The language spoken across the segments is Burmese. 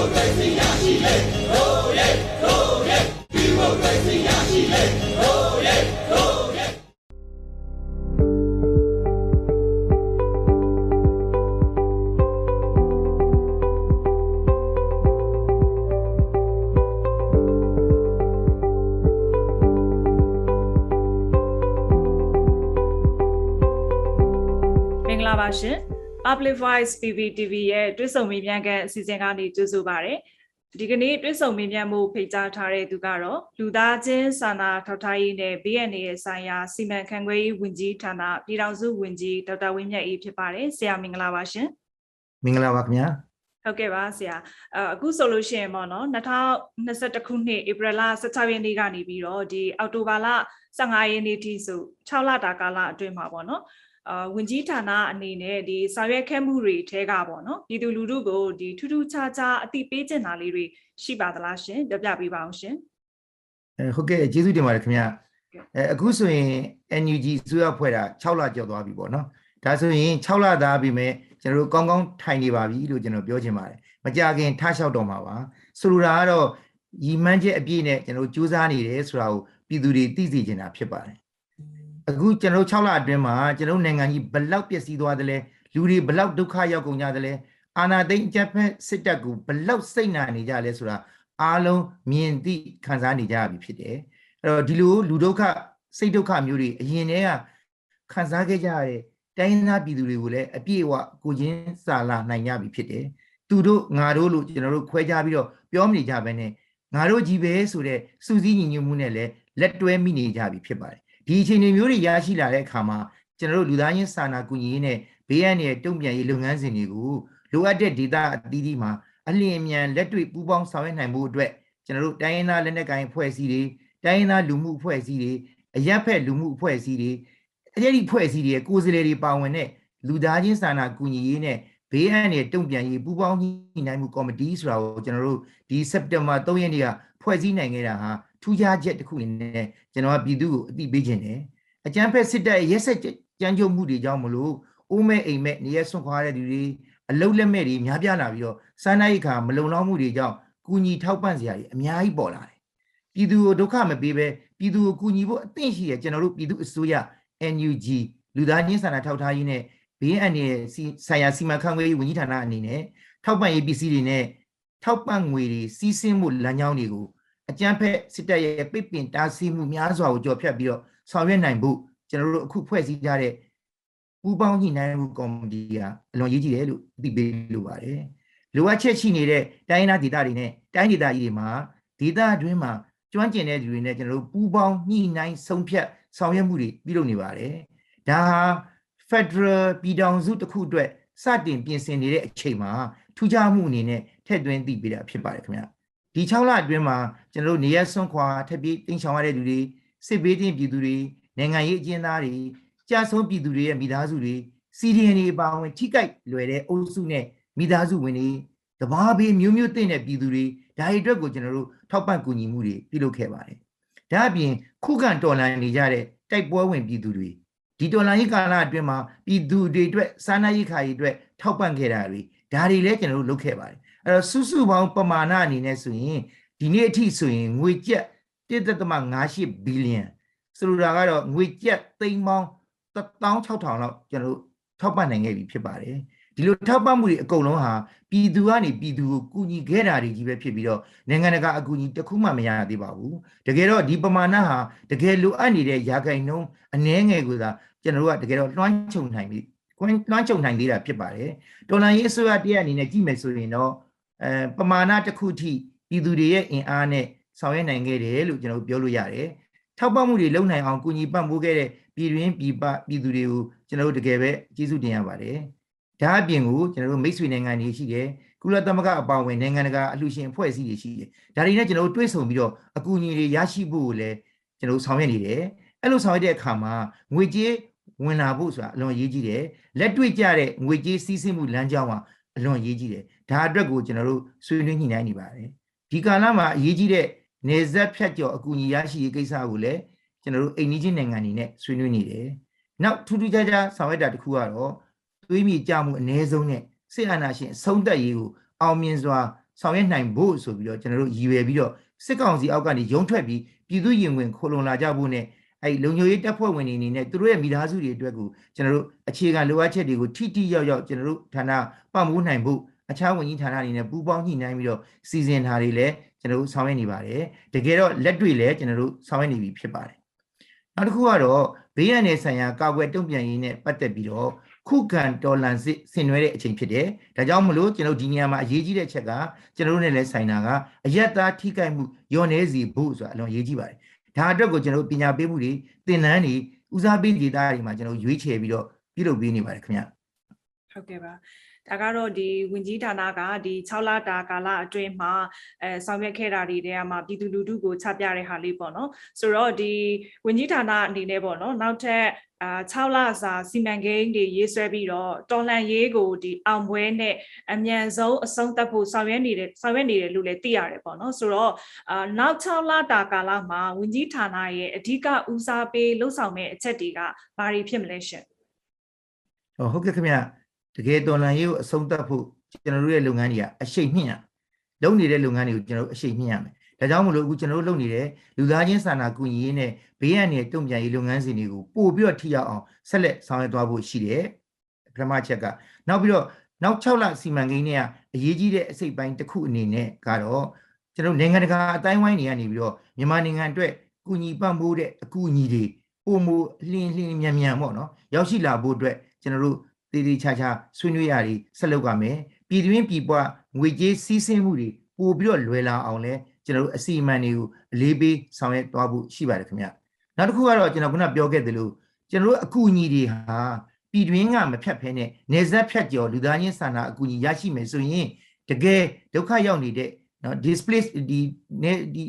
မင်္ Public Voice PPTV ရဲ့တွဲဆုံမေးမြန်းခန်းအစီအစဉ်ကနေကြိုဆိုပါရစေဒီကနေ့တွဲဆုံမေးမြန်းမှုဖိတ်ကြားထားတဲ့သူကတော့လူသားချင်းစာနာထောက်ထားရေးနဲ့ BNA ရဲ့ဆိုင်ရာစီမံခန့်ခွဲရေးဝန်ကြီးဌာနပြည်ထောင်စုဝန်ကြီးဒေါက်တာဝင်းမြတ်အေးဖြစ်ပါတယ်ဆရာမင်္ဂလာပါရှင်မင်္ဂလာပါခင်ဗျာဟုတ်ကဲ့ပါဆရာအအခုဆိုလို့ရှိရင်ပေါ့နော်2021ခုနှစ်ဧပြီလ16ရက်နေ့ကနေပြီးတော့ဒီအောက်တိုဘာလ15ရက်နေ့ထိဆို6လတာကာလအတွင်းမှာပေါ့နော် အာဝင်ကြီးဌာနအနေနဲ့ဒီဆောင်ရွက်ခဲ့မှုတွေထဲကပေါ့နော်ပြည်သူလူထုကိုဒီထူးထူးခြားခြားအသိပေးချင်တာလေးတွေရှိပါသလားရှင်ပြပြပေးပါအောင်ရှင်အဲဟုတ်ကဲ့ကျေးဇူးတင်ပါတယ်ခင်ဗျာအဲအခုဆိုရင် NUG အစိုးရဖွဲ့တာ6လကျော်သွားပြီပေါ့နော်ဒါဆိုရင်6လသားပြီမဲ့ကျွန်တော်တို့ကောင်းကောင်းထိုင်နေပါပြီလို့ကျွန်တော်ပြောချင်ပါတယ်မကြခင်ထားလျှောက်တော့မှာပါဆိုလိုတာကတော့ရီမန်းချက်အပြည့်နဲ့ကျွန်တော်တို့စူးစမ်းနေတယ်ဆိုတာကိုပြည်သူတွေသိစေချင်တာဖြစ်ပါတယ် အခုကျွန်တော်တို့6လအတွင်းမှာကျွန်တော်တို့နိုင်ငံကြီးဘလောက်ပျက်စီးသွားတယ်လဲလူတွေဘလောက်ဒုက္ခရောက်ကုန်ကြတယ်လဲအာဏာသိမ်းအကြမ်းဖက်စစ်တပ်ကိုဘလောက်စိတ်နာနေကြလဲဆိုတာအားလုံးမြင်သိခံစားနေကြရပြီဖြစ်တယ်အဲ့တော့ဒီလိုလူဒုက္ခစိတ်ဒုက္ခမျိုးတွေအရင်တည်းကခံစားခဲ့ကြရတဲ့တိုင်းရင်းသားပြည်သူတွေကိုလည်းအပြည့်အဝကိုချင်းစာလာနိုင်ကြပြီဖြစ်တယ်သူတို့ငါတို့လို့ကျွန်တော်တို့ခွဲခြားပြီးတော့ပြောမနေကြဘဲနဲ့ငါတို့ကြီးပဲဆိုတဲ့စူးစီးညီညွတ်မှုနဲ့လည်းလက်တွဲမိနေကြပြီဖြစ်ပါတယ် ဒီအခြေအနေမျိုးတွေရရှိလာတဲ့အခါမှာကျွန်တော်တို့လူသားချင်းစာနာကူညီရေးနဲ့ဘေးရန်ရဲ့တုံ့ပြန်ရေးလုပ်ငန်းစဉ်တွေကိုလိုအပ်တဲ့ဒေတာအသီးသီးမှာအလျင်အမြန်လက်တွေ့ပူးပေါင်းဆောင်ရွက်နိုင်မှုအတွက်ကျွန်တော်တို့တိုင်းရင်းသားလက်နက်ကိုင်အဖွဲ့အစည်းတွေတိုင်းရင်းသားလူမှုအဖွဲ့အစည်းတွေအရက်ဖက်လူမှုအဖွဲ့အစည်းတွေအဲ့ဒီအဖွဲ့အစည်းတွေရဲ့ကိုယ်စားလှယ်တွေပါဝင်တဲ့လူသားချင်းစာနာကူညီရေးနဲ့ဘေးအန္တရာယ်တုံ့ပြန်ရေးပူးပေါင်းညှိနှိုင်းမှုကော်မတီဆိုတာကိုကျွန်တော်တို့ဒီစက်တင်ဘာ3ရက်နေ့ကဖွဲ့စည်းနိုင်ခဲ့တာဟာ ထူးခြားချက်တစ်ခုအနေနဲ့ကျွန်တော်ကပြည်သူကိုအသိပေးခြင်းတယ်အကြမ်းဖက်စစ်တပ်ရဲ့ရက်စက်ကြမ်းကြုတ်မှုတွေကြောင့်မလို့အိုးမဲ့အိမ်မဲ့နေရဆွန့်ခွာတဲ့လူတွေအလုတ်လက်မဲ့တွေများပြားလာပြီးတော့စားနပ်ရိက္ခာမလုံလောက်မှုတွေကြောင့်ကူညီထောက်ပံ့စရာတွေအများကြီးပေါ်လာတယ်ပြည်သူကိုဒုက္ခမပေးဘဲပြည်သူကိုကူညီဖို့အသင့်ရှိရကျွန်တော်တို့ပြည်သူအစိုးရ NUG လူသားချင်းစာနာထောက်ထားရေးနဲ့ဘေးအန္တရာယ်စီဆိုင်ရာစီမံခန့်ခွဲရေးဝန်ကြီးဌာနအနေနဲ့ထောက်ပံ့ရေးပစ္စည်းတွေနဲ့ထောက်ပံ့ငွေတွေစီးဆင်းမှုလမ်းကြောင်းတွေကို အကြမ်းဖက်စစ်တပ်ရဲ့ပိတ်ပင်တားဆီးမှုများစွာကိုကြော်ဖြတ်ပြီးတော့ဆောင်ရွက်နိုင်ဖို့ကျွန်တော်တို့အခုဖွဲ့စည်းကြတဲ့ပူးပေါင်းညှိနှိုင်းမှုကော်မတီကအလွန်ရေးကြည့်တယ်လို့သိပေးလိုပါတယ်လိုအပ်ချက်ရှိနေတဲ့တိုင်းဒေသဒေသတွေနဲ့တိုင်းဒေသကြီးတွေမှာဒေသအတွင်းမှာကျွမ်းကျင်တဲ့လူတွေနဲ့ကျွန်တော်တို့ပူးပေါင်းညှိနှိုင်းဆုံးဖြတ်ဆောင်ရွက်မှုတွေပြုလုပ်နေပါတယ်ဒါဟာ Federal ပြည်ထောင်စုတစ်ခုအတွက်စတင်ပြင်ဆင်နေတဲ့အချိန်မှာထူးခြားမှုအနေနဲ့ထည့်သွင်းသိပေးတာဖြစ်ပါတယ်ခင်ဗျ ဒီ6လအတွင်းမှာကျွန်တော်တို့နေရဆွန့်ခွာထပ်ပြီးတင်းချောင်ရတဲ့လူတွေစစ်ဘေးတင်းပြည်သူတွေနိုင်ငံရေးအကျဉ်းသားတွေကြာဆုံးပြည်သူတွေရဲ့မိသားစုတွေစီဒီအန်တွေအပါအဝင်ထိကြိုက်လွယ်တဲ့အုပ်စုနဲ့မိသားစုဝင်တွေတဘာဘေးမျိုးမျိုးတင့်တဲ့ပြည်သူတွေဒါတွေအတွက်ကိုကျွန်တော်တို့ထောက်ပံ့ကူညီမှုတွေပြုလုပ်ခဲ့ပါတယ်ဒါအပြင်ခုခံတော်လှန်နေကြတဲ့တိုက်ပွဲဝင်ပြည်သူတွေဒီတော်လှန်ရေးကာလအတွင်းမှာပြည်သူတွေအတွက်စားနပ်ရိက္ခာတွေအတွက်ထောက်ပံ့ခဲ့တာတွေဒါတွေလည်းကျွန်တော်တို့လုပ်ခဲ့ပါတယ် အဲ့တော့စုစုပေါင်းပမာဏအနေနဲ့ဆိုရင်ဒီနေ့အထိဆိုရင်ငွေကျပ်1.58ဘီလီယံဆိုလိုတာကတော့ငွေကျပ်သိန်းပေါင်း16000လောက်ကျွန်တော်တို့ထောက်ပံ့နိုင်ခဲ့ပြီဖြစ်ပါတယ်ဒီလိုထောက်ပံ့မှုတွေအကုန်လုံးဟာပြည်သူကနေပြည်သူကိုကူညီခဲ့တာတွေကြီးပဲဖြစ်ပြီးတော့နိုင်ငံတကာအကူအညီတစ်ခုမှမရသေးပါဘူးတကယ်တော့ဒီပမာဏဟာတကယ်လိုအပ်နေတဲ့ရာခိုင်နှုန်းအနည်းငယ်ကိုသာကျွန်တော်တို့ကတကယ်တော့လွှမ်းခြုံနိုင်ပြီလွှမ်းခြုံနိုင်သေးတာဖြစ်ပါတယ်တော်လန်ရေးအစိုးရတရားအနေနဲ့ကြည့်မယ်ဆိုရင်တော့ အဲပမာဏတစ်ခုထိပြည်သူတွေရဲ့အင်အားနဲ့ဆောင်ရွက်နိုင်ခဲ့တယ်လို့ကျွန်တော်ပြောလို့ရတယ်ထောက်ပံ့မှုတွေလုပ်နိုင်အောင်ကူညီပံ့ပိုးခဲ့တဲ့ပြည်တွင်းပြည်ပပြည်သူတွေကိုကျွန်တော်တို့တကယ်ပဲကျေးဇူးတင်ရပါတယ်ဒါအပြင်ကိုကျွန်တော်တို့မိတ်ဆွေနိုင်ငံတွေရှိတယ်ကုလသမဂ္ဂအပေါင်းဝင်နိုင်ငံတကာအလှူရှင်အဖွဲ့အစည်းတွေရှိတယ်ဒါတွေနဲ့ကျွန်တော်တို့တွဲဆုံပြီးတော့အကူအညီတွေရရှိဖို့ကိုလည်းကျွန်တော်တို့ဆောင်ရွက်နေတယ်အဲ့လိုဆောင်ရွက်တဲ့အခါမှာငွေကြေးဝင်လာဖို့ဆိုတာအလွန်အရေးကြီးတယ်လက်တွေ့ကျတဲ့ငွေကြေးစီးဆင်းမှုလမ်းကြောင်းမှာအလွန်အရေးကြီးတယ် ဒါအတွက်ကိုကျွန်တော်တို့ဆွေးနွေးညှိနှိုင်းနေပါတယ်ဒီကာလမှာအရေးကြီးတဲ့နေဆက်ဖြတ်ကျော်အကူအညီရရှိရေးကိစ္စကိုလည်းကျွန်တော်တို့အိမ်နီးချင်းနိုင်ငံတွေနဲ့ဆွေးနွေးနေတယ်နောက်ထူးထူးခြားခြားဆောင်ရွက်တာတစ်ခုကတော့သွေးမြေကြမှုအ ਨੇ ဆုံးနဲ့စစ်အာဏာရှင်အဆုံးသက်ရေးကိုအောင်မြင်စွာဆောင်ရွက်နိုင်ဖို့ဆိုပြီးတော့ကျွန်တော်တို့ရည်ရွယ်ပြီးတော့စစ်ကောင်စီအောက်ကနေရုံထွက်ပြီးပြည်သူရင်ဝင်ခိုလုံလာကြဖို့နဲ့အဲ့လုံခြုံရေးတပ်ဖွဲ့ဝင်တွေအနေနဲ့သူတို့ရဲ့မိသားစုတွေအတွက်ကိုကျွန်တော်တို့အခြေခံလိုအပ်ချက်တွေကိုထိထိရောက်ရောက်ကျွန်တော်တို့ဌာနပံ့ပိုးနိုင်ဖို့ အခြားဝန်ကြီးဌာနတွေနဲ့ပူးပေါင်းညှိနှိုင်းပြီးတော့စီစဉ်ထားတွေလည်းကျွန်တော်တို့ဆောင်ရွက်နေပါတယ်တကယ်တော့လက်တွေ့လည်းကျွန်တော်တို့ဆောင်ရွက်နေပြီဖြစ်ပါတယ်နောက်တစ်ခုကတော့ဘေးရန်နယ်ဆိုင်ရာကာကွယ်တုံ့ပြန်ရေးနဲ့ပတ်သက်ပြီးတော့ခုခံတော်လန်စစ်ဆင်နွှဲတဲ့အချိန်ဖြစ်တယ်ဒါကြောင့်မလို့ကျွန်တော်ဒီနေရာမှာအရေးကြီးတဲ့ချက်ကကျွန်တော်တို့နဲ့လည်းဆိုင်တာကအယက်သားထိခိုက်မှုညော်နေစီဖို့ဆိုတာအလွန်အရေးကြီးပါတယ်ဒါအတွက်ကိုကျွန်တော်တို့ပညာပေးမှုတွေသင်တန်းတွေဦးစားပေးဒေတာတွေမှာကျွန်တော်ရွေးချယ်ပြီးတော့ပြုလုပ်ပေးနေပါတယ်ခင်ဗျဟုတ်ကဲ့ပါ ဒါကတော့ဒီဝင်ကြီးဌာနကဒီ6လတာကာလအတွင်းမှာအဲဆောင်ရွက်ခဲ့တာတွေတဲမှာပြည်သူလူထုကိုချပြတဲ့ဟာလေးပေါ့နော်ဆိုတော့ဒီဝင်ကြီးဌာနအနေနဲ့ပေါ့နော်နောက်ထပ်အာ6လစာစီမံကိန်းတွေရေးဆွဲပြီးတော့တော်လန်ရေးကိုဒီအောင်ပွဲနဲ့အမြန်ဆုံးအဆုံးသတ်ဖို့ဆောင်ရွက်နေတဲ့ဆောင်ရွက်နေတယ်လို့လည်းသိရတယ်ပေါ့နော်ဆိုတော့အာနောက်6လတာကာလမှာဝင်ကြီးဌာနရဲ့အဓိကဦးစားပေးလှုပ်ဆောင်မဲ့အချက်တွေကဘာတွေဖြစ်မလဲရှင်ဟောဟုတ်ကဲ့ခင်ဗျ တကယ်တော်လန်ရေးကိုအဆုံးသတ်ဖို့ကျွန်တော်တို့ရဲ့လုပ်ငန်းတွေကအရှိန်မြင့်ရလုပ်နေတဲ့လုပ်ငန်းတွေကိုကျွန်တော်တို့အရှိန်မြင့်ရမယ်ဒါကြောင့်မလို့အခုကျွန်တော်တို့လုပ်နေတဲ့လူသားချင်းစာနာကူညီရေးနဲ့ဘေးရန်တွေတုံ့ပြန်ရေးလုပ်ငန်းစဉ်တွေကိုပို့ပြီးတော့ထိရောက်အောင်ဆက်လက်ဆောင်ရွက်သွားဖို့ရှိတယ်ပထမချက်ကနောက်ပြီးတော့နောက်6လစီမံကိန်းတွေကအရေးကြီးတဲ့အစိတ်ပိုင်းတစ်ခုအနေနဲ့ကတော့ကျွန်တော်တို့နိုင်ငံတကာအတိုင်းဝိုင်းတွေကနေပြီးတော့မြန်မာနိုင်ငံအတွက်ကူညီပံ့ပိုးတဲ့အကူအညီတွေပုံမလှင်းလှင်းမြန်မြန်ပေါ့နော်ရောက်ရှိလာဖို့အတွက်ကျွန်တော်တို့ တည်တည်ချာချာဆွေးနွေးရည်ဆက်လုပ်ရမယ်ပြည်တွင်းပြည်ပငွေကြေးစီးဆင်းမှုတွေပို့ပြီးတော့လွယ်လာအောင်လဲကျွန်တော်တို့အစီအမံတွေကိုအလေးပေးဆောင်ရွက်သွားဖို့ရှိပါတယ်ခင်ဗျနောက်တစ်ခုကတော့ကျွန်တော်ခုနပြောခဲ့သလိုကျွန်တော်တို့အကူအညီတွေဟာပြည်တွင်းကမဖြတ်ဖဲနဲ့နေဆက်ဖြတ်ကျော်လူသားချင်းစာနာအကူအညီရရှိမယ်ဆိုရင်တကယ်ဒုက္ခရောက်နေတဲ့နော် displace ဒီနေဒီ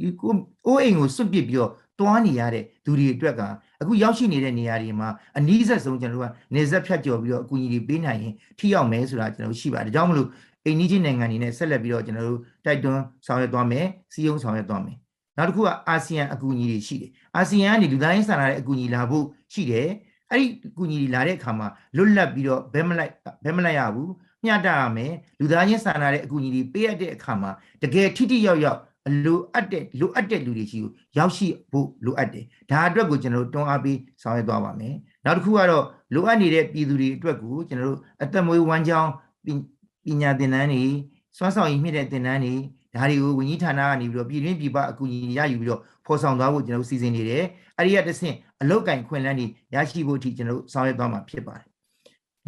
ဒီကိုအိုးအိမ်ကိုစွန့်ပစ်ပြီးတော့တွားနေရတဲ့သူတွေအတွက်က အခုရောက်ရှိနေတဲ့နေရာတွေမှာအနည်းဆက်ဆုံးကျွန်တော်တို့ကနေဆက်ဖြတ်ကျော်ပြီးတော့အကူအညီတွေပေးနိုင်ရင်ထိရောက်မယ်ဆိုတာကျွန်တော်တို့ရှိပါတယ်ဒါကြောင့်မလို့အိန္ဒိချင်းနိုင်ငံတွေနဲ့ဆက်လက်ပြီးတော့ကျွန်တော်တို့တိုက်တွန်းဆောင်ရွက်သွားမယ်စီယုံဆောင်ရွက်သွားမယ်နောက်တစ်ခုကအာဆီယံအကူအညီတွေရှိတယ်အာဆီယံကနေလူသားချင်းစာနာတဲ့အကူအညီလာဖို့ရှိတယ်အဲ့ဒီအကူအညီတွေလာတဲ့အခါမှာလွတ်လပ်ပြီးတော့ဘဲမလိုက်ဘဲမလိုက်ရဘူးမျှတရမယ်လူသားချင်းစာနာတဲ့အကူအညီတွေပေးရတဲ့အခါမှာတကယ်ထိထိရောက်ရောက်အ လိုအပ်တဲ့လိုအပ်တဲ့လူတွေရှိကိုရောက်ရှိဖို့လိုအပ်တယ်ဒါအတွက်ကိုကျွန်တော်တို့တွန်းအားပေးဆောင်ရွက်သွားပါမယ်နောက်တစ်ခုကတော့လိုအပ်နေတဲ့ပြည်သူတွေအတွက်ကိုကျွန်တော်တို့အသက်မွေးဝမ်းကြောင်းပညာသင်တန်းတွေစွမ်းဆောင်ရည်မြင့်တဲ့သင်တန်းတွေဒါတွေကိုဝန်ကြီးဌာနကနေပြီးတော့ပြည်တွင်းပြည်ပအကူအညီရယူပြီးတော့ဖော်ဆောင်သွားဖို့ကျွန်တော်တို့စီစဉ်နေတယ်အဲ့ဒီကတစ်ဆင့်အလောက်ကင်ခွင့်လန်းတွေရရှိဖို့အထိကျွန်တော်တို့ဆောင်ရွက်သွားမှာဖြစ်ပါတယ်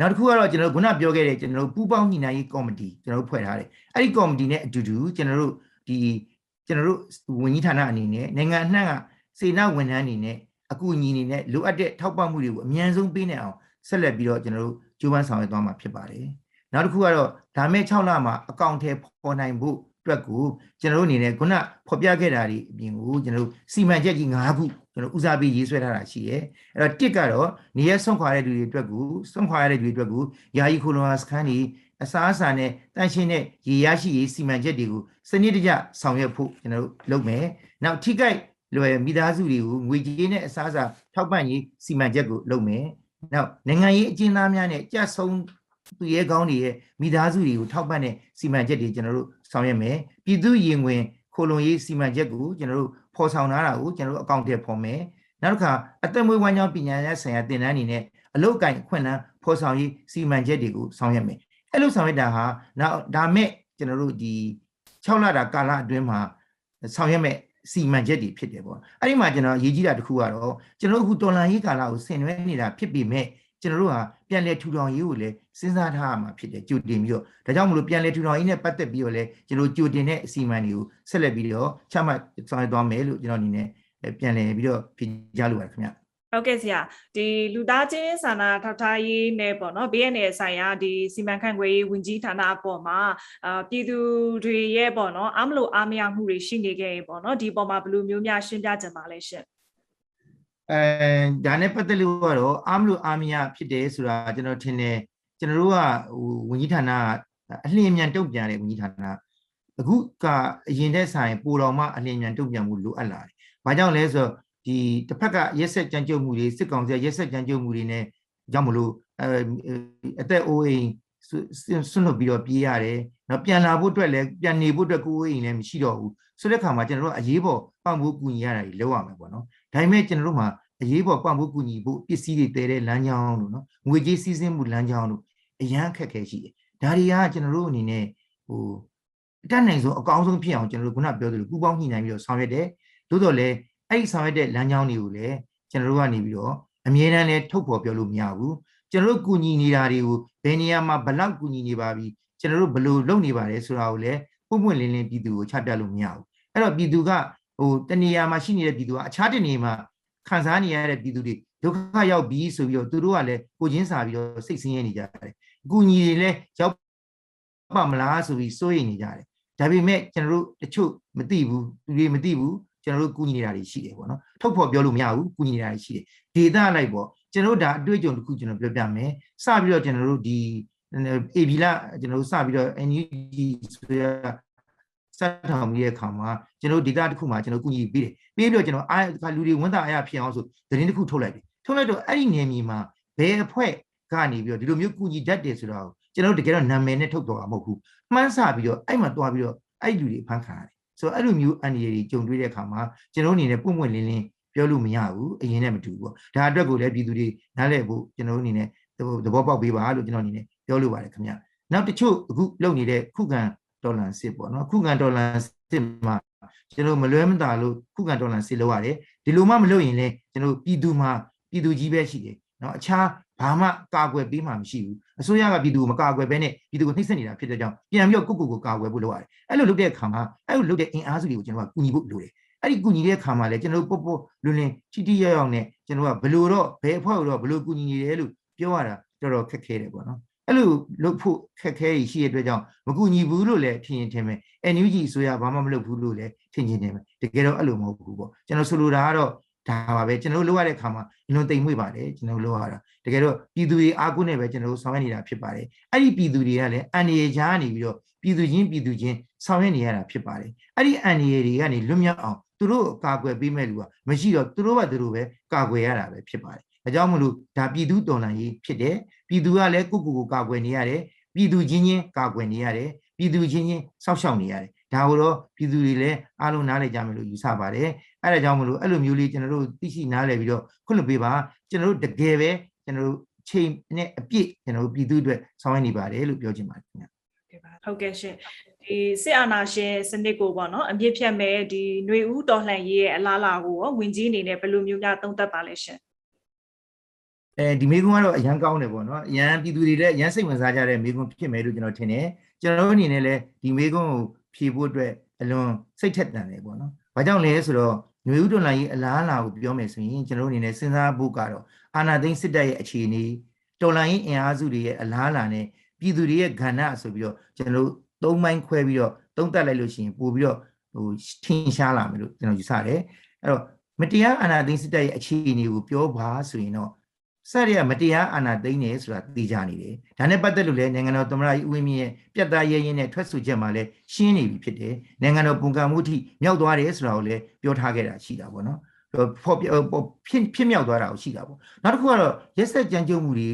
နောက်တစ်ခုကတော့ကျွန်တော်တို့ခုနပြောခဲ့တဲ့ကျွန်တော်တို့ပူးပေါင်းညှိနှိုင်းရေးကော်မတီကျွန်တော်တို့ဖွဲ့ထားတယ်အဲ့ဒီကော်မတီနဲ့အတူတူကျွန်တော်တို့ဒီ ကျွန်တော်တို့ဝန်ကြီးဌာနအနေနဲ့နိုင်ငံအနှံ့ကစေနာဝန်ထမ်းအနေနဲ့အကူအညီအနေနဲ့လိုအပ်တဲ့ထောက်ပံ့မှုတွေကိုအမြန်ဆုံးပေးနိုင်အောင်ဆက်လက်ပြီးတော့ကျွန်တော်တို့ကြိုးပမ်းဆောင်ရွက်သွားမှာဖြစ်ပါတယ်နောက်တစ်ခုကတော့ဒါမဲ့6လမှာအကောင့်ထဲပေါ်နိုင်ဖို့အတွက်ကိုကျွန်တော်တို့အနေနဲ့ခုနဖော်ပြခဲ့တာဒီအပြင်ကိုကျွန်တော်တို့စီမံချက်ကြီး၅ခုကျွန်တော်ဦးစားပေးရေးဆွဲထားတာရှိတယ်အဲ့တော့တစ်ကတော့နေရဆုံးခွာတဲ့လူတွေအတွက်ကိုဆုံးခွာရတဲ့လူတွေအတွက်ကိုယာယီခိုလုံစခန်းတွေ အစားအစာနဲ့တန့်ရှင်းတဲ့ရေရရှိရေးစီမံချက်တွေကိုစနစ်တကျဆောင်ရွက်ဖို့ကျွန်တော်တို့လုပ်မယ်နောက်ထိခိုက်လွယ်မိသားစုတွေကိုငွေကြေးနဲ့အစားအစာထောက်ပံ့ရေးစီမံချက်ကိုလုပ်မယ်နောက်နိုင်ငံရေးအကျဉ်းသားများနဲ့ကြဆုံသူရဲကောင်းတွေရဲ့မိသားစုတွေကိုထောက်ပံ့တဲ့စီမံချက်တွေကျွန်တော်တို့ဆောင်ရွက်မယ်ပြည်သူရင်ဝင်ခိုလုံရေးစီမံချက်ကိုကျွန်တော်တို့ဖော်ဆောင်ထားတာကိုကျွန်တော်တို့အကောင့်ထဲဖော်မယ်နောက်တစ်ခါအသက်မွေးဝမ်းကြောင်းပညာရေးဆိုင်ရာသင်တန်းအနေနဲ့အလုတ်ကင်ခွင့်လန်းဖော်ဆောင်ရေးစီမံချက်တွေကိုဆောင်ရွက်မယ် အဲ့လိုဆောင်ရွက်တာဟာနောက်ဒါမဲ့ကျွန်တော်တို့ဒီ6လတာကာလအတွင်းမှာဆောင်ရွက်မဲ့စီမံချက်တွေဖြစ်တယ်ပေါ့အဲ့ဒီမှာကျွန်တော်အရေးကြီးတာတစ်ခုကတော့ကျွန်တော်တို့အခုတော်လန်ရေးကာလကိုဆင်နွှဲနေတာဖြစ်ပေမဲ့ကျွန်တော်တို့ဟာပြန်လည်ထူထောင်ရေးကိုလည်းစဉ်းစားထားရမှာဖြစ်တယ်ကြိုတင်ပြီးတော့ဒါကြောင့်မလို့ပြန်လည်ထူထောင်ရေးနဲ့ပတ်သက်ပြီးတော့လည်းကျွန်တော်ကြိုတင်တဲ့အစီအမံတွေကိုဆက်လက်ပြီးတော့ချမှတ်ဆောင်ရွက်သွားမယ်လို့ကျွန်တော်အနေနဲ့ပြန်လည်ပြီးတော့ဖြေကြားလိုပါတယ်ခင်ဗျ ဟုတ်ကဲ့ဆရာဒီလူသားချင်းစာနာထောက်ထားရေးနဲ့ပေါ့နော် BNN ဆိုင်ရာဒီစီမံခန့်ခွဲရေးဝန်ကြီးဌာနအပေါ်မှာအာပြည်သူတွေရဲ့ပေါ့နော်အမလို့အားမရမှုတွေရှိနေခဲ့ရင်ပေါ့နော်ဒီပေါ်မှာဘယ်လိုမျိုးများရှင်းပြကြပါလဲရှင်အဲဒါနဲ့ပတ်သက်လို့ကတော့အားမလို့အားမရဖြစ်တယ်ဆိုတာကျွန်တော်ထင်တယ်ကျွန်တော်တို့ကဟိုဝန်ကြီးဌာနကအလျင်မြန်တုံ့ပြန်တယ်ဝန်ကြီးဌာနအခုကအရင်တဲ့ဆိုင်ပိုတော်မှအလျင်မြန်တုံ့ပြန်မှုလိုအပ်လာတယ်။ဘာကြောင့်လဲဆိုတော့ ဒီတစ်ဖက်ကရက်ဆက်ကြမ်းကြုတ်မှုတွေစစ်ကောင်စီရက်ဆက်ကြမ်းကြုတ်မှုတွေနဲ့ကြောင့်မလို့အဲအသက်အိုးအိမ်ဆွန့်လွတ်ပြီးတော့ပြေးရတယ်နော်ပြန်လာဖို့အတွက်လည်းပြန်နေဖို့အတွက်ကိုယ်အိမ်လည်းမရှိတော့ဘူးဆိုတဲ့ခါမှာကျွန်တော်တို့အရေးပေါ်ပံ့ပိုးကူညီရတာကြီးလောက်ရမယ်ပေါ့နော်ဒါပေမဲ့ကျွန်တော်တို့မှာအရေးပေါ်ပံ့ပိုးကူညီဖို့ပစ္စည်းတွေတည်တဲ့လမ်းကြောင်းတို့နော်ငွေကြေးစီးဆင်းမှုလမ်းကြောင်းတို့အရန်အခက်ခဲရှိတယ်ဒါတွေကကျွန်တော်တို့အနေနဲ့ဟိုအတတ်နိုင်ဆုံးအကောင်းဆုံးဖြစ်အောင်ကျွန်တော်တို့ခုနပြောသလိုပူပေါင်းညှိနှိုင်းပြီးတော့ဆောင်ရွက်တယ်သို့တော်လည်း အဲ့ဒီဆောင်ရွက်တဲ့လမ်းကြောင်းတွေကိုလည်းကျွန်တော်တို့ကနေပြီးတော့အမြဲတမ်းလည်းထုတ်ဖော်ပြောလို့မရဘူးကျွန်တော်တို့ကူညီနေတာတွေကိုဘယ်နေရာမှာဘလောက်ကူညီနေပါပြီကျွန်တော်တို့ဘယ်လိုလုပ်နေပါလဲဆိုတာကိုလည်းပွင့်ပွင့်လင်းလင်းပြည်သူကိုချပြလို့မရဘူးအဲ့တော့ပြည်သူကဟိုတနေရာမှာရှိနေတဲ့ပြည်သူကအခြားတနေရာမှာခံစားနေရတဲ့ပြည်သူတွေဒုက္ခရောက်ပြီးဆိုပြီးတော့သူတို့ကလည်းကိုချင်းစာပြီးတော့စိတ်ဆင်းရဲနေကြတယ်အကူအညီတွေလည်းရောက်ပါမလားဆိုပြီးစိုးရိမ်နေကြတယ်ဒါပေမဲ့ကျွန်တော်တို့တချို့မသိဘူးသူတွေမသိဘူး ကျွန်တော်တို့ကူညီနေတာတွေရှိတယ်ပေါ့နော်ထုတ်ဖော်ပြောလို့မရဘူးကူညီနေတာတွေရှိတယ်ဒေတာလိုက်ပေါ့ကျွန်တော်တို့ဒါအတွေ့အကြုံတစ်ခုကျွန်တော်ပြောပြမယ်စပြီးတော့ကျွန်တော်တို့ဒီအေဘီလာကျွန်တော်တို့စပြီးတော့ NUG ဆိုရစထောင်ပြီးတဲ့အခါမှာကျွန်တော်ဒေတာတစ်ခုမှာကျွန်တော်ကူညီပေးတယ်ပေးပြီးတော့ကျွန်တော်အားလူတွေဝန်တာအရာဖြစ်အောင်ဆိုသတင်းတစ်ခုထုတ်လိုက်တယ်ထုတ်လိုက်တော့အဲ့ဒီနေမြေမှာဘယ်အဖွဲ့ကနေပြီးတော့ဒီလိုမျိုးကူညီတတ်တယ်ဆိုတော့ကျွန်တော်တို့တကယ်တော့နာမည်နဲ့ထုတ်တော့မှာမဟုတ်ဘူးမှန်းဆပြီးတော့အဲ့မှာတွားပြီးတော့အဲ့လူတွေဖမ်းခံရတယ် ဆိုတော့အဲ့လိုမျိုးအန်ဒီရီကြုံတွေ့တဲ့အခါမှာကျွန်တော်အနေနဲ့ပွင့်ပွင့်လင်းလင်းပြောလို့မရဘူးအရင်နဲ့မတူဘူးပေါ့ဒါအတွက်ကိုလည်းပြည်သူတွေနားလည်ဖို့ကျွန်တော်အနေနဲ့သဘောပေါက်ပေးပါလို့ကျွန်တော်အနေနဲ့ပြောလိုပါတယ်ခင်ဗျနောက်တချို့အခုလုပ်နေတဲ့ခုခံဒေါ်လာစစ်ပေါ့နော်ခုခံဒေါ်လာစစ်မှာကျွန်တော်မလွဲမသာလို့ခုခံဒေါ်လာစစ်လုပ်ရတယ်ဒီလိုမှမလုပ်ရင်လည်းကျွန်တော်ပြည်သူမှာပြည်သူကြီးပဲရှိတယ်နော်အခြား ဘာမှကာကွယ်ပေးမှမရှိဘူးအစိုးရကပြည်သူကိုမကာကွယ်ဘဲနဲ့ပြည်သူကိုနှိမ့်ဆက်နေတာဖြစ်တဲ့ကြောင့်ပြန်ပြီးတော့ကိုကိုကိုကာကွယ်ဖို့လုပ်ရတယ်အဲ့လိုလုပ်တဲ့အခါမှာအဲ့လိုလုပ်တဲ့အင်အားစုတွေကိုကျွန်တော်ကကူညီဖို့လိုတယ်အဲ့ဒီကူညီတဲ့အခါမှာလည်းကျွန်တော်တို့ပုတ်ပုတ်လွန်းလင်းထိထိရောက်ရောက်နဲ့ကျွန်တော်ကဘယ်လိုတော့ဘယ်အဖွဲ့တော့ဘယ်လိုကူညီနေတယ်လို့ပြောရတာတော်တော်ခက်ခဲတယ်ပေါ့နော်အဲ့လိုလုပ်ဖို့ခက်ခဲရှိတဲ့အတွက်ကြောင့်မကူညီဘူးလို့လည်းထင်ရင်ထင်မယ် NUG အစိုးရဘာမှမလုပ်ဘူးလို့လည်းထင်ချင်တယ်တကယ်တော့အဲ့လိုမဟုတ်ဘူးပေါ့ကျွန်တော်ဆိုလိုတာကတော့ ဒါပါပဲကျွန်တော်တို့လုပ်ရတဲ့အခါမှာအလွန်တိမ်မွေ့ပါတယ်ကျွန်တော်တို့လုပ်ရတာတကယ်တော့ပြည်သူတွေအားကိုးနဲ့ပဲကျွန်တော်တို့ဆောင်ရွက်နေတာဖြစ်ပါတယ်အဲ့ဒီပြည်သူတွေကလည်းအန်ရီကြားနေပြီးတော့ပြည်သူချင်းပြည်သူချင်းဆောင်ရွက်နေရတာဖြစ်ပါတယ်အဲ့ဒီအန်ရီတွေကနေလွတ်မြောက်အောင်သူတို့ကာကွယ်ပေးမဲ့လူကမရှိတော့သူတို့ကသူတို့ပဲကာကွယ်ရတာပဲဖြစ်ပါတယ်အကြောင်းမလို့ဒါပြည်သူတော်လှန်ရေးဖြစ်တယ်ပြည်သူကလည်းကိုကိုကိုကာကွယ်နေရတယ်ပြည်သူချင်းချင်းကာကွယ်နေရတယ်ပြည်သူချင်းချင်းစောင့်ရှောက်နေရတယ်ဒါကိုတော့ပြည်သူတွေလည်းအားလုံးနားလည်ကြမယ်လို့ယူဆပါတယ် အဲဒါကြောင့်မလို့အဲ့လိုမျိုးလေးကျွန်တော်တို့သိရှိနားလည်ပြီးတော့ခွင့်လွှတ်ပေးပါကျွန်တော်တို့တကယ်ပဲကျွန်တော်တို့ချိန်နဲ့အပြည့်ကျွန်တော်တို့ပြည်သူအတွက်ဆောင်ရွက်နေပါတယ်လို့ပြောချင်ပါတယ်ခင်ဗျာဟုတ်ကဲ့ရှင်ဒီစစ်အာဏာရှင်စနစ်ကိုပေါ့နော်အမြင့်ဖြတ်မဲ့ဒီຫນွေဦးတော်လှန်ရေးရဲ့အလားအလာကိုရောဝင်ကြီးအနေနဲ့ဘယ်လိုမျိုးများသုံးသပ်ပါလဲရှင်အဲဒီမိကွန်းကတော့အရန်ကောင်းတယ်ပေါ့နော်အရန်ပြည်သူတွေလည်းအရန်စိတ်ဝင်စားကြတဲ့မိကွန်းဖြစ်မယ်လို့ကျွန်တော်ထင်တယ်ကျွန်တော်အနေနဲ့လည်းဒီမိကွန်းကိုဖြေဖို့အတွက်အလွန်စိတ်ထက်သန်တယ်ပေါ့နော်ဘာကြောင့်လဲဆိုတော့ ຫນွေဦးတော်လှန်ရေးအလားအလာကိုပြောမယ်ဆိုရင်ကျွန်တော်အနေနဲ့စဉ်းစားဖို့ကတော့အာဏာသိမ်းစစ်တပ်ရဲ့အခြေအနေတော်လှန်ရေးအင်အားစုတွေရဲ့အလားအလာနဲ့ပြည်သူတွေရဲ့ကဏ္ဍဆိုပြီးတော့ကျွန်တော်တို့သုံးပိုင်းခွဲပြီးတော့သုံးသပ်လိုက်လို့ရှိရင်ပို့ပြီးတော့ဟိုထင်ရှားလာမယ်လို့ကျွန်တော်ယူဆတယ်အဲ့တော့မတရားအာဏာသိမ်းစစ်တပ်ရဲ့အခြေအနေကိုပြောပါဆိုရင်တော့ စရရမတရားအာဏာသိမ်းနေဆိုတာသိကြနေတယ်ဒါနဲ့ပတ်သက်လို့လည်းနိုင်ငံတော်သမ္မတကြီးဦးဝင်းမြင့်ရဲ့ပြတ်သားရဲရင်နဲ့ထွက်ဆိုချက်မှာလည်းရှင်းနေပြီဖြစ်တယ်နိုင်ငံတော်ပုံကံမှုထိမြောက်သွားတယ်ဆိုတာကိုလည်းပြောထားခဲ့တာရှိတာပေါ့နော်ဖော်ဖြစ်ဖြစ်မြောက်သွားတာကိုရှိတာပေါ့နောက်တစ်ခုကတော့ရက်ဆက်ကြမ်းကြုတ်မှုတွေ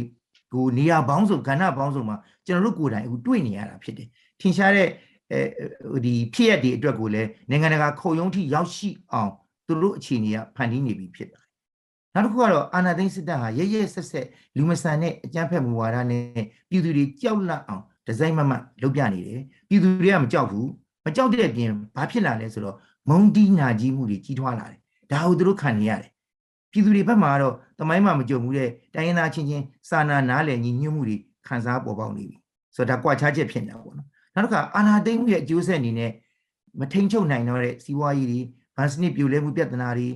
ကိုနေရာပေါင်းစုံကဏ္ဍပေါင်းစုံမှာကျွန်တော်တို့ကိုယ်တိုင်အခုတွေ့နေရတာဖြစ်တယ်ထင်ရှားတဲ့အဲဒီဖြစ်ရက်တွေအတွက်ကိုလည်းနိုင်ငံတကာခုံရုံးထိရောက်ရှိအောင်သူတို့အခြေအနေကဖန်တီးနေပြီဖြစ်တယ် နောက်တစ်ခုကတော့အာနာသိန်းစစ်တပ်ဟာရရဆက်ဆက်လူမဆန်တဲ့အကြမ်းဖက်မှုဝါဒနဲ့ပြည်သူတွေကြောက်လန့်အောင်ဒီဇိုင်းမမလုပ်ပြနေတယ်ပြည်သူတွေကမကြောက်ဘူးမကြောက်တဲ့အပြင်ဘာဖြစ်လာလဲဆိုတော့မုံတီးနာကြီးမှုတွေကြီးထွားလာတယ်ဒါကိုသူတို့ခံနေရတယ်ပြည်သူတွေဘက်မှာတော့တမိုင်းမှာမကြုံဘူးတဲ့တိုင်းရင်းသားချင်းချင်းစာနာနားလည်ညီညွတ်မှုတွေခံစားပေါ်ပေါက်နေပြီဆိုတော့ဒါကွာခြားချက်ဖြစ်နေတာပေါ့နော်နောက်တစ်ခါအာနာသိန်းမှုရဲ့အကျိုးဆက်အနေနဲ့မထိန်ချုပ်နိုင်တော့တဲ့စီးပွားရေးတွေဗန်စနစ်ပြိုလဲမှုပြဿနာတွေ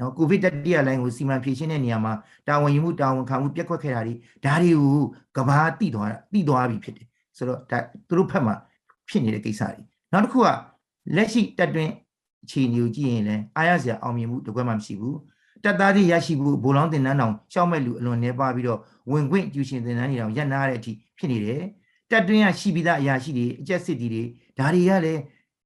နော်ကိုဗစ်တတိယလိုင်းကိုစီမံဖြေရှင်းတဲ့နေရာမှာတာဝန်ယူမှုတာဝန်ခံမှုပြက်ကွက်ခဲ့တာတွေဒါတွေကိုကဘာတိသွားတာတိသွားပြီဖြစ်တယ်ဆိုတော့ဒါသူတို့ဖက်မှာဖြစ်နေတဲ့ကိစ္စတွေနောက်တစ်ခုကလက်ရှိတက်တွင်းအခြေအနေကိုကြည့်ရင်လည်းအားရစရာအောင်မြင်မှုတကွက်မှမရှိဘူးတက်သားတွေရရှိဖို့ဘိုးလောင်းတင်နန်းတောင်ရှောက်မဲ့လူအလွန်နေပါပြီးတော့ဝင်ခွင့်ကျူရှင်တင်နန်းတွေတောင်ရပ်နာတဲ့အထိဖြစ်နေတယ်တက်တွင်းရရှိပြီးသားအရာရှိတွေအကျက်စစ်တီတွေဒါတွေကလည်း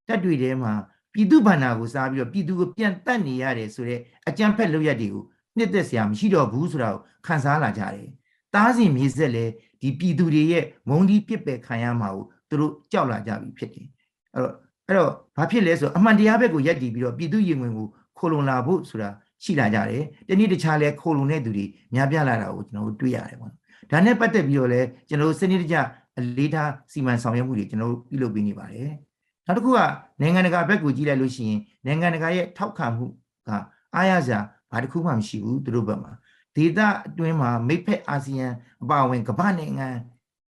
တက်တွေထဲမှာ ပြည်သူဗန္နာကိုစားပြီးတော့ပြည်သူကိုပြန်တတ်နေရတယ်ဆိုတော့အကြံဖက်လုပ်ရက်တွေကိုနှစ်သက်စရာမရှိတော့ဘူးဆိုတာကိုခံစားလာကြတယ်။တားစီမြေဆက်လည်းဒီပြည်သူတွေရဲ့မုံဒီပြစ်ပယ်ခံရမှာကိုသူတို့ကြောက်လာကြပြီဖြစ်တယ်အဲ့တော့အဲ့တော့ဘာဖြစ်လဲဆိုတော့အမှန်တရားဘက်ကိုယက်တည်ပြီးတော့ပြည်သူရင်ဝင်ကိုခိုလုံလာဖို့ဆိုတာရှိလာကြတယ်တနည်းတခြားလဲခိုလုံတဲ့သူတွေများပြားလာတာကိုကျွန်တော်တို့တွေ့ရတယ်ပေါ့ဒါနဲ့ပတ်သက်ပြီးတော့လဲကျွန်တော်တို့စနစ်တကျအလေးထားစီမံဆောင်ရွက်မှုတွေကျွန်တော်တို့ပြုလုပ်ပေးနေပါတယ် နောက်တစ်ခုကနိုင်ငံတကာဘက်ကိုကြည့်လိုက်လို့ရှိရင်နိုင်ငံတကာရဲ့ထောက်ခံမှုကအားရစရာဘာတစ်ခုမှမရှိဘူးသူတို့ဘက်မှာဒေသအတွင်းမှာမိတ်ဖက်အာဆီယံအပါအဝင်ကမ္ဘာနိုင်ငံ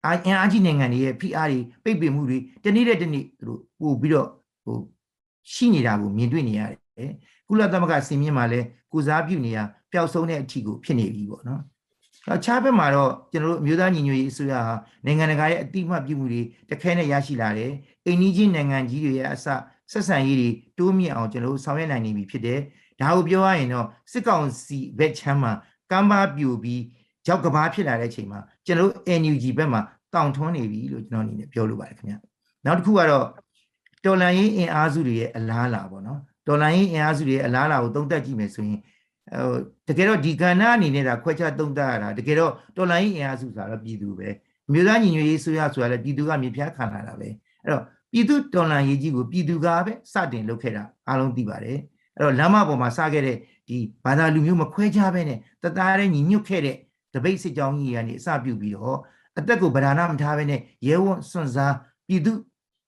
အာအင်အားကြီးနိုင်ငံတွေရဲ့ဖိအားတွေပိတ်ပင်မှုတွေတနေ့တဲ့တနေ့သူတို့ပို့ပြီးတော့ဟိုရှိနေတာကိုမြင်တွေ့နေရတယ်ကုလသမဂ္ဂစင်မြင့်မှာလည်းကုစားပြုနေရပျောက်ဆုံးတဲ့အထီကိုဖြစ်နေပြီပေါ့နော်နောက်ခြားဘက်မှာတော့ကျွန်တော်တို့အမျိုးသားညီညွတ်ရေးအစိုးရဟာနိုင်ငံတကာရဲ့အတိအမှတ်ပြုမှုတွေတခဲနဲ့ရရှိလာတယ် အိန္ဒိချင်းနိုင်ငံကြီးတွေရဲ့အစဆက်ဆံရေးတွေတိုးမြင့်အောင်ကျွန်တော်တို့ဆောင်ရွက်နိုင်နေပြီဖြစ်တယ်ဒါကိုပြောရရင်တော့စစ်ကောင်စီဘက်ချမ်းမှာကမ်းပါပြူပြီးကြောက်ကဘာဖြစ်လာတဲ့အချိန်မှာကျွန်တော်တို့ NUG ဘက်မှာတောင်ထွန်းနေပြီလို့ကျွန်တော်အနေနဲ့ပြောလိုပါတယ်ခင်ဗျနောက်တစ်ခုကတော့တော်လန်ရေးအင်အားစုတွေရဲ့အလားအလာပေါ့နော်တော်လန်ရေးအင်အားစုတွေရဲ့အလားအလာကိုသုံးသပ်ကြည့်မယ်ဆိုရင်ဟိုတကယ်တော့ဒီကဏ္ဍအနေနဲ့ဒါခွဲခြားသုံးသပ်ရတာတကယ်တော့တော်လန်ရေးအင်အားစုဆိုတာတော့ပြည်သူပဲအမျိုးသားညီညွတ်ရေးဆိုရဆိုတာလည်းပြည်သူကမြေပြားခံလာတာပဲ အဲ့တော့ပြည်သူတော်လန်ရေးကြီးကိုပြည်သူကပဲစတင်လုပ်ခဲ့တာအားလုံးသိပါတယ်အဲ့တော့လမ်းမပေါ်မှာစခဲ့တဲ့ဒီဘာသာလူမျိုးမခွဲခြားဘဲနဲ့တသားတဲ့ညီညွတ်ခဲ့တဲ့တပိတ်စစ်ကြောင်းကြီးကနေအစပြုပြီးတော့အသက်ကိုဗဒာနာမထားဘဲနဲ့ရဲဝံ့စွန့်စားပြည်သူ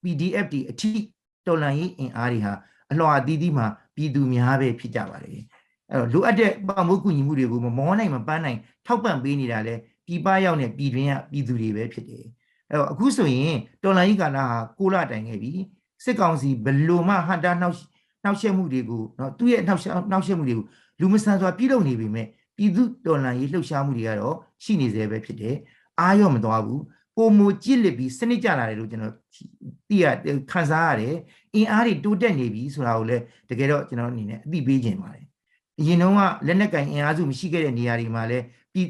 PDF တီအထီးတော်လန်ရေးအင်အားတွေဟာအလွှာအသီးသီးမှာပြည်သူများပဲဖြစ်ကြပါတယ်အဲ့တော့လိုအပ်တဲ့ပံ့ပိုးကူညီမှုတွေကိုမမောနိုင်မပန်းနိုင်ထောက်ပံ့ပေးနေတာလဲပြည်ပရောက်နေပြည်တွင်းကပြည်သူတွေပဲဖြစ်တယ် အဲ့တော့အခုဆိုရင်တော်လိုင်းကြီးကာလဟာ6လတိုင်ခဲ့ပြီစစ်ကောင်စီဘလို့မှဟန်တာနှောက်နှောက်ရှက်မှုတွေကိုနော်သူ့ရဲ့နှောက်ရှက်နှောက်ရှက်မှုတွေကိုလူမဆန်စွာပြည်လုပ်နေပြီမဲ့ပြည်သူတော်လှန်ရေးလှုပ်ရှားမှုတွေကတော့ရှိနေသေးပဲဖြစ်တယ်အားရောမသွားဘူးပုံမူကြည့်လစ်ပြီးစနစ်ကျလာတယ်လို့ကျွန်တော်သိရခံစားရတယ်အင်အားတွေတိုးတက်နေပြီဆိုတာကိုလည်းတကယ်တော့ကျွန်တော်အနေနဲ့အသိပေးခြင်းပါတယ်အရင်တုန်းကလက်နက်ကင်အင်အားစုမရှိခဲ့တဲ့နေရာတွေမှာလည်း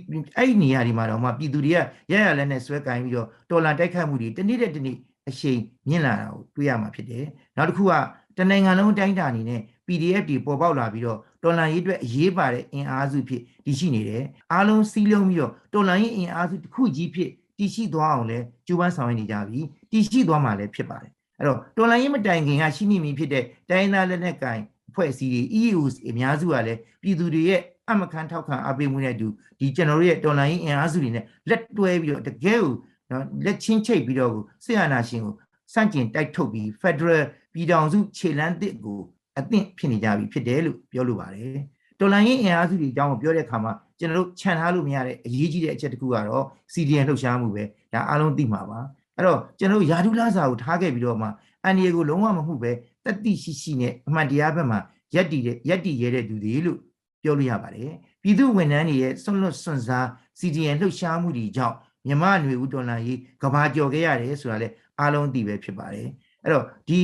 ပြည်အဲ့ဒီနေရာတွေမှာတော့မှပြည်သူတွေကရရလက်နဲ့ဆွဲကင်ပြီးတော့တော်လန်တိုက်ခတ်မှုတွေတနေ့တဲ့တနေ့အရှိန်မြင့်လာတာကိုတွေ့ရမှာဖြစ်တယ်နောက်တစ်ခုကတနိုင်ငံလုံးတိုင်းတာအနေနဲ့ PDF တွေပေါ်ပေါက်လာပြီးတော့တော်လန်ရေးအတွက်အရေးပါတဲ့အင်အားစုဖြစ်တည်ရှိနေတယ်အားလုံးစီးလုံးပြီးတော့တော်လန်ရေးအင်အားစုတစ်ခုကြီးဖြစ်တည်ရှိသွားအောင်လဲကြိုးပမ်းဆောင်ရွက်နေကြပြီတည်ရှိသွားမှာလည်းဖြစ်ပါတယ်အဲ့တော့တော်လန်ရေးမတိုင်ခင်ကရှိနေပြီဖြစ်တဲ့တိုင်းသားလက်နက်ကင်အဖွဲ့အစည်းတွေ EU အများစုကလည်းပြည်သူတွေရဲ့ အမခံထောက်ခံအပေးမှုနဲ့အတူဒီကျွန်တော်တို့ရဲ့တော်လန်ရေးအင်အားစုတွေနဲ့လက်တွဲပြီးတော့တကယ်ကိုနော်လက်ချင်းချိတ်ပြီးတော့ဆီယနာရှင်ကိုစန့်ကျင်တိုက်ထုတ်ပြီး Federal ပြည်ထောင်စုခြေလမ်းတစ်ကိုအသင့်ဖြစ်နေကြပြီဖြစ်တယ်လို့ပြောလိုပါတယ်တော်လန်ရေးအင်အားစုတွေအကြောင်းကိုပြောတဲ့အခါမှာကျွန်တော်တို့ခြံထားလို့မရတဲ့အရေးကြီးတဲ့အချက်တစ်ခုကတော့ CDN လှုပ်ရှားမှုပဲဒါအားလုံးသိမှာပါအဲ့တော့ကျွန်တော်တို့ယာဒူလာစာကိုထားခဲ့ပြီးတော့မှအန်ဒီယေကိုလုံးဝမဟုတ်ပဲတတိရှိရှိနဲ့အမှန်တရားဘက်မှာရက်တည်တဲ့ရက်တည်ရတဲ့သူတွေလို့ ပြောလို့ရပါတယ်ပြည်သူဝန်ထမ်းတွေရဲ့ဆွန့်လွတ်ဆွန့်စား CDN လှုပ်ရှားမှုတွေကြောင့်မြမຫນွေဦးတော်လာရေးကဘာကြော်ခဲ့ရတယ်ဆိုတာလည်းအားလုံးသိပဲဖြစ်ပါတယ်အဲ့တော့ဒီ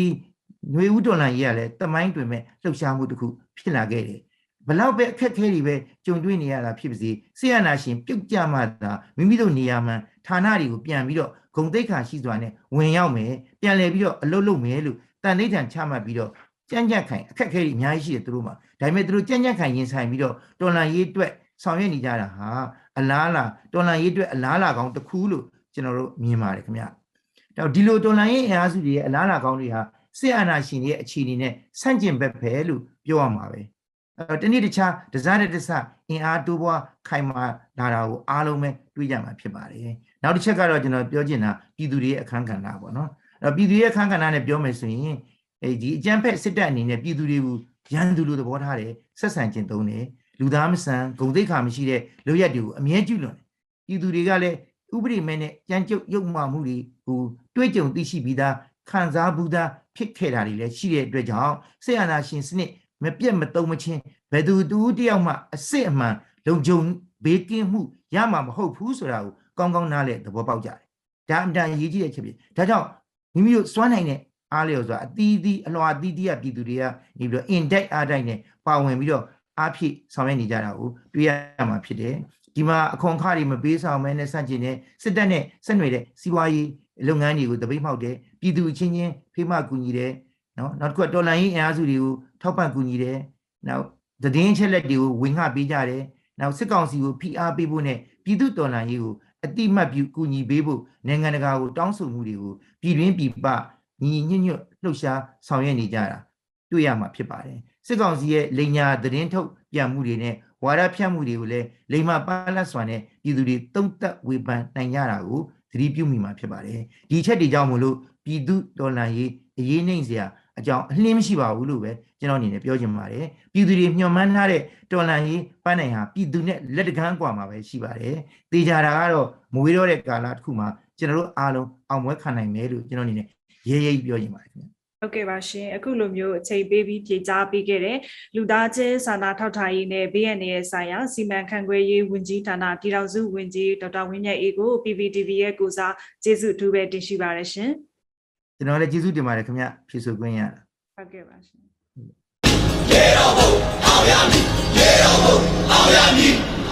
ຫນွေဦးတော်လာရေးကလည်းတမိုင်းတွင်မဲ့လှုပ်ရှားမှုတစ်ခုဖြစ်လာခဲ့တယ်ဘလောက်ပဲအခက်ခဲတွေပဲကြုံတွေ့နေရတာဖြစ်ပါစေဆေးရနာရှင်ပြုတ်ကြမှသာမိမိတို့နေရာမှဌာနတွေကိုပြန်ပြီးတော့ဂုံတိတ်ခါရှိစွာနဲ့ဝင်ရောက်မယ်ပြန်လည်ပြီးတော့အလုပ်လုပ်မယ်လို့တန်ဋိဌာန်ချမှတ်ပြီးတော့ ကြမ်းကြက်ခိုင်အခက်ခဲတွေအများကြီးရှိတယ်သူတို့မှာဒါပေမဲ့သူတို့ကြမ်းကြက်ခိုင်ရင်ဆိုင်ပြီးတော့တော်လန်ရေးအတွက်ဆောင်ရွက်နေကြတာဟာအလားလားတော်လန်ရေးအတွက်အလားလားကောင်းတစ်ခုလို့ကျွန်တော်တို့မြင်ပါတယ်ခင်ဗျတော့ဒီလိုတော်လန်ရေးအင်အားစုတွေရဲ့အလားလားကောင်းတွေဟာစစ်အာဏာရှင်တွေရဲ့အခြေအနေနဲ့ဆန့်ကျင်ဘက်ပဲလို့ပြောရမှာပဲအဲတနည်းတခြားဒဇာတဲ့တဆအင်အားတိုးပွားခိုင်မာလာတာကိုအားလုံးပဲတွေးကြမှာဖြစ်ပါတယ်နောက်တစ်ချက်ကတော့ကျွန်တော်ပြောချင်တာပြည်သူတွေရဲ့အခန်းကဏ္ဍပေါ့နော်အဲပြည်သူရဲ့အခန်းကဏ္ဍနဲ့ပြောမယ်ဆိုရင် အဲဒီအကြမ်းဖက်စစ်တပ်အနေနဲ့ပြည်သူတွေကိုရန်သူလိုသဘောထားတယ်ဆက်ဆံခြင်းသုံးတယ်လူသားမဆန်ဂုံသိက္ခာမရှိတဲ့လူရက်တွေကိုအမြဲကျุလွန်တယ်ပြည်သူတွေကလည်းဥပဒေမဲ့နဲ့ကြမ်းကြုတ်ရုပ်မှမှုတွေကိုတွေးကြုံသိရှိပြီးသားခံစားဘူးသားဖြစ်ခဲ့တာတွေလည်းရှိတဲ့အတွက်ကြောင့်ဆေးအာနာရှင်စနစ်မပြတ်မတုံမချင်းဘယ်သူတူတယောက်မှအစ်စ်အမှန်လုံခြုံဘေးကင်းမှုရမှာမဟုတ်ဘူးဆိုတာကိုကောင်းကောင်းနားလည်သဘောပေါက်ကြတယ်ဒါအမှန်တန်အရေးကြီးတဲ့ချက်ဖြစ်ဒါကြောင့်မိမိတို့စွမ်းနိုင်တဲ့ အားလျော်စွာအသီးသီးအလွှာအသီးသီးကပြည်သူတွေကနေပြီးတော့ index အားတိုင်းနဲ့ပါဝင်ပြီးတော့အားဖြည့်ဆောင်ရွက်နေကြတာကိုတွေ့ရမှာဖြစ်တယ်ဒီမှာအခွန်အခတွေမပေးဆောင်မဲနဲ့စန့်ကျင်တဲ့စစ်တပ်နဲ့ဆက်နွယ်တဲ့စီးပွားရေးလုပ်ငန်းတွေကိုတပိတ်မှောက်တယ်ပြည်သူအချင်းချင်းဖိမကူညီတယ်နော်နောက်တစ်ခုကတော်လန်ရေးအင်အားစုတွေကိုထောက်ပံ့ကူညီတယ်နောက်သတင်းချက်လက်တွေကိုဝင်ငှပေးကြတယ်နောက်စစ်ကောင်စီကိုဖိအားပေးဖို့နဲ့ပြည်သူတော်လန်ရေးကိုအတိမတ်ပြုကူညီပေးဖို့နိုင်ငံတကာကိုတောင်းဆိုမှုတွေကိုပြည်တွင်းပြည်ပ ညီညီညွတ်ညွတ်လှုပ်ရှားဆောင်ရွက်နေကြတာတွေ့ရမှာဖြစ်ပါတယ်စစ်ကောင်စီရဲ့လိန်ညာသတင်းထုတ်ပြန်မှုတွေနဲ့ဝါဒဖြန့်မှုတွေကိုလည်းလိမ္မာပါလတ်စွာနဲ့ပြည်သူတွေတုံ့တက်ဝေဖန်နိုင်ကြတာကိုသတိပြုမိမှာဖြစ်ပါတယ်ဒီအချက်တွေကြောင့်မလို့ပြည်သူတော်လှန်ရေးအရေးနှိမ့်စရာအကြောင်းအလင်းမရှိပါဘူးလို့ပဲကျွန်တော်အနေနဲ့ပြောချင်ပါတယ်ပြည်သူတွေညှော်မှန်းထားတဲ့တော်လှန်ရေးပန်းနိုင်ဟာပြည်သူနဲ့လက်တကမ်းกว่าမှာပဲရှိပါတယ်တေချာတာကတော့မဝေးတော့တဲ့ကာလတစ်ခုမှာကျွန်တော်တို့အားလုံးအောင်ပွဲခံနိုင်မယ်လို့ကျွန်တော်အနေနဲ့ ရဲရဲပြောချင်ပါတယ်ခင်ဗျဟုတ်ကဲ့ပါရှင်အခုလိုမျိုးအချိန်ပေးပြီးပြေကြားပေးခဲ့တဲ့လူသားချင်းစာနာထောက်ထားရေးနဲ့ BNN ရဲ့ဆိုင်ရာစီမံခန့်ခွဲရေးဝန်ကြီးဌာနပြည်ထောင်စုဝန်ကြီးဒေါက်တာဝင်းမြတ်အေးကို PPTV ရဲ့ကိုစားကျေးဇူးအထူးပဲတင်ရှိပါရရှင်ကျွန်တော်လည်းကျေးဇူးတင်ပါတယ်ခင်ဗျဖြည့်ဆိုခွင့်ရတာဟုတ်ကဲ့ပါရှင်ရေတော်ဘုံအောင်ရမည်ရေတော်ဘုံအောင်ရမည်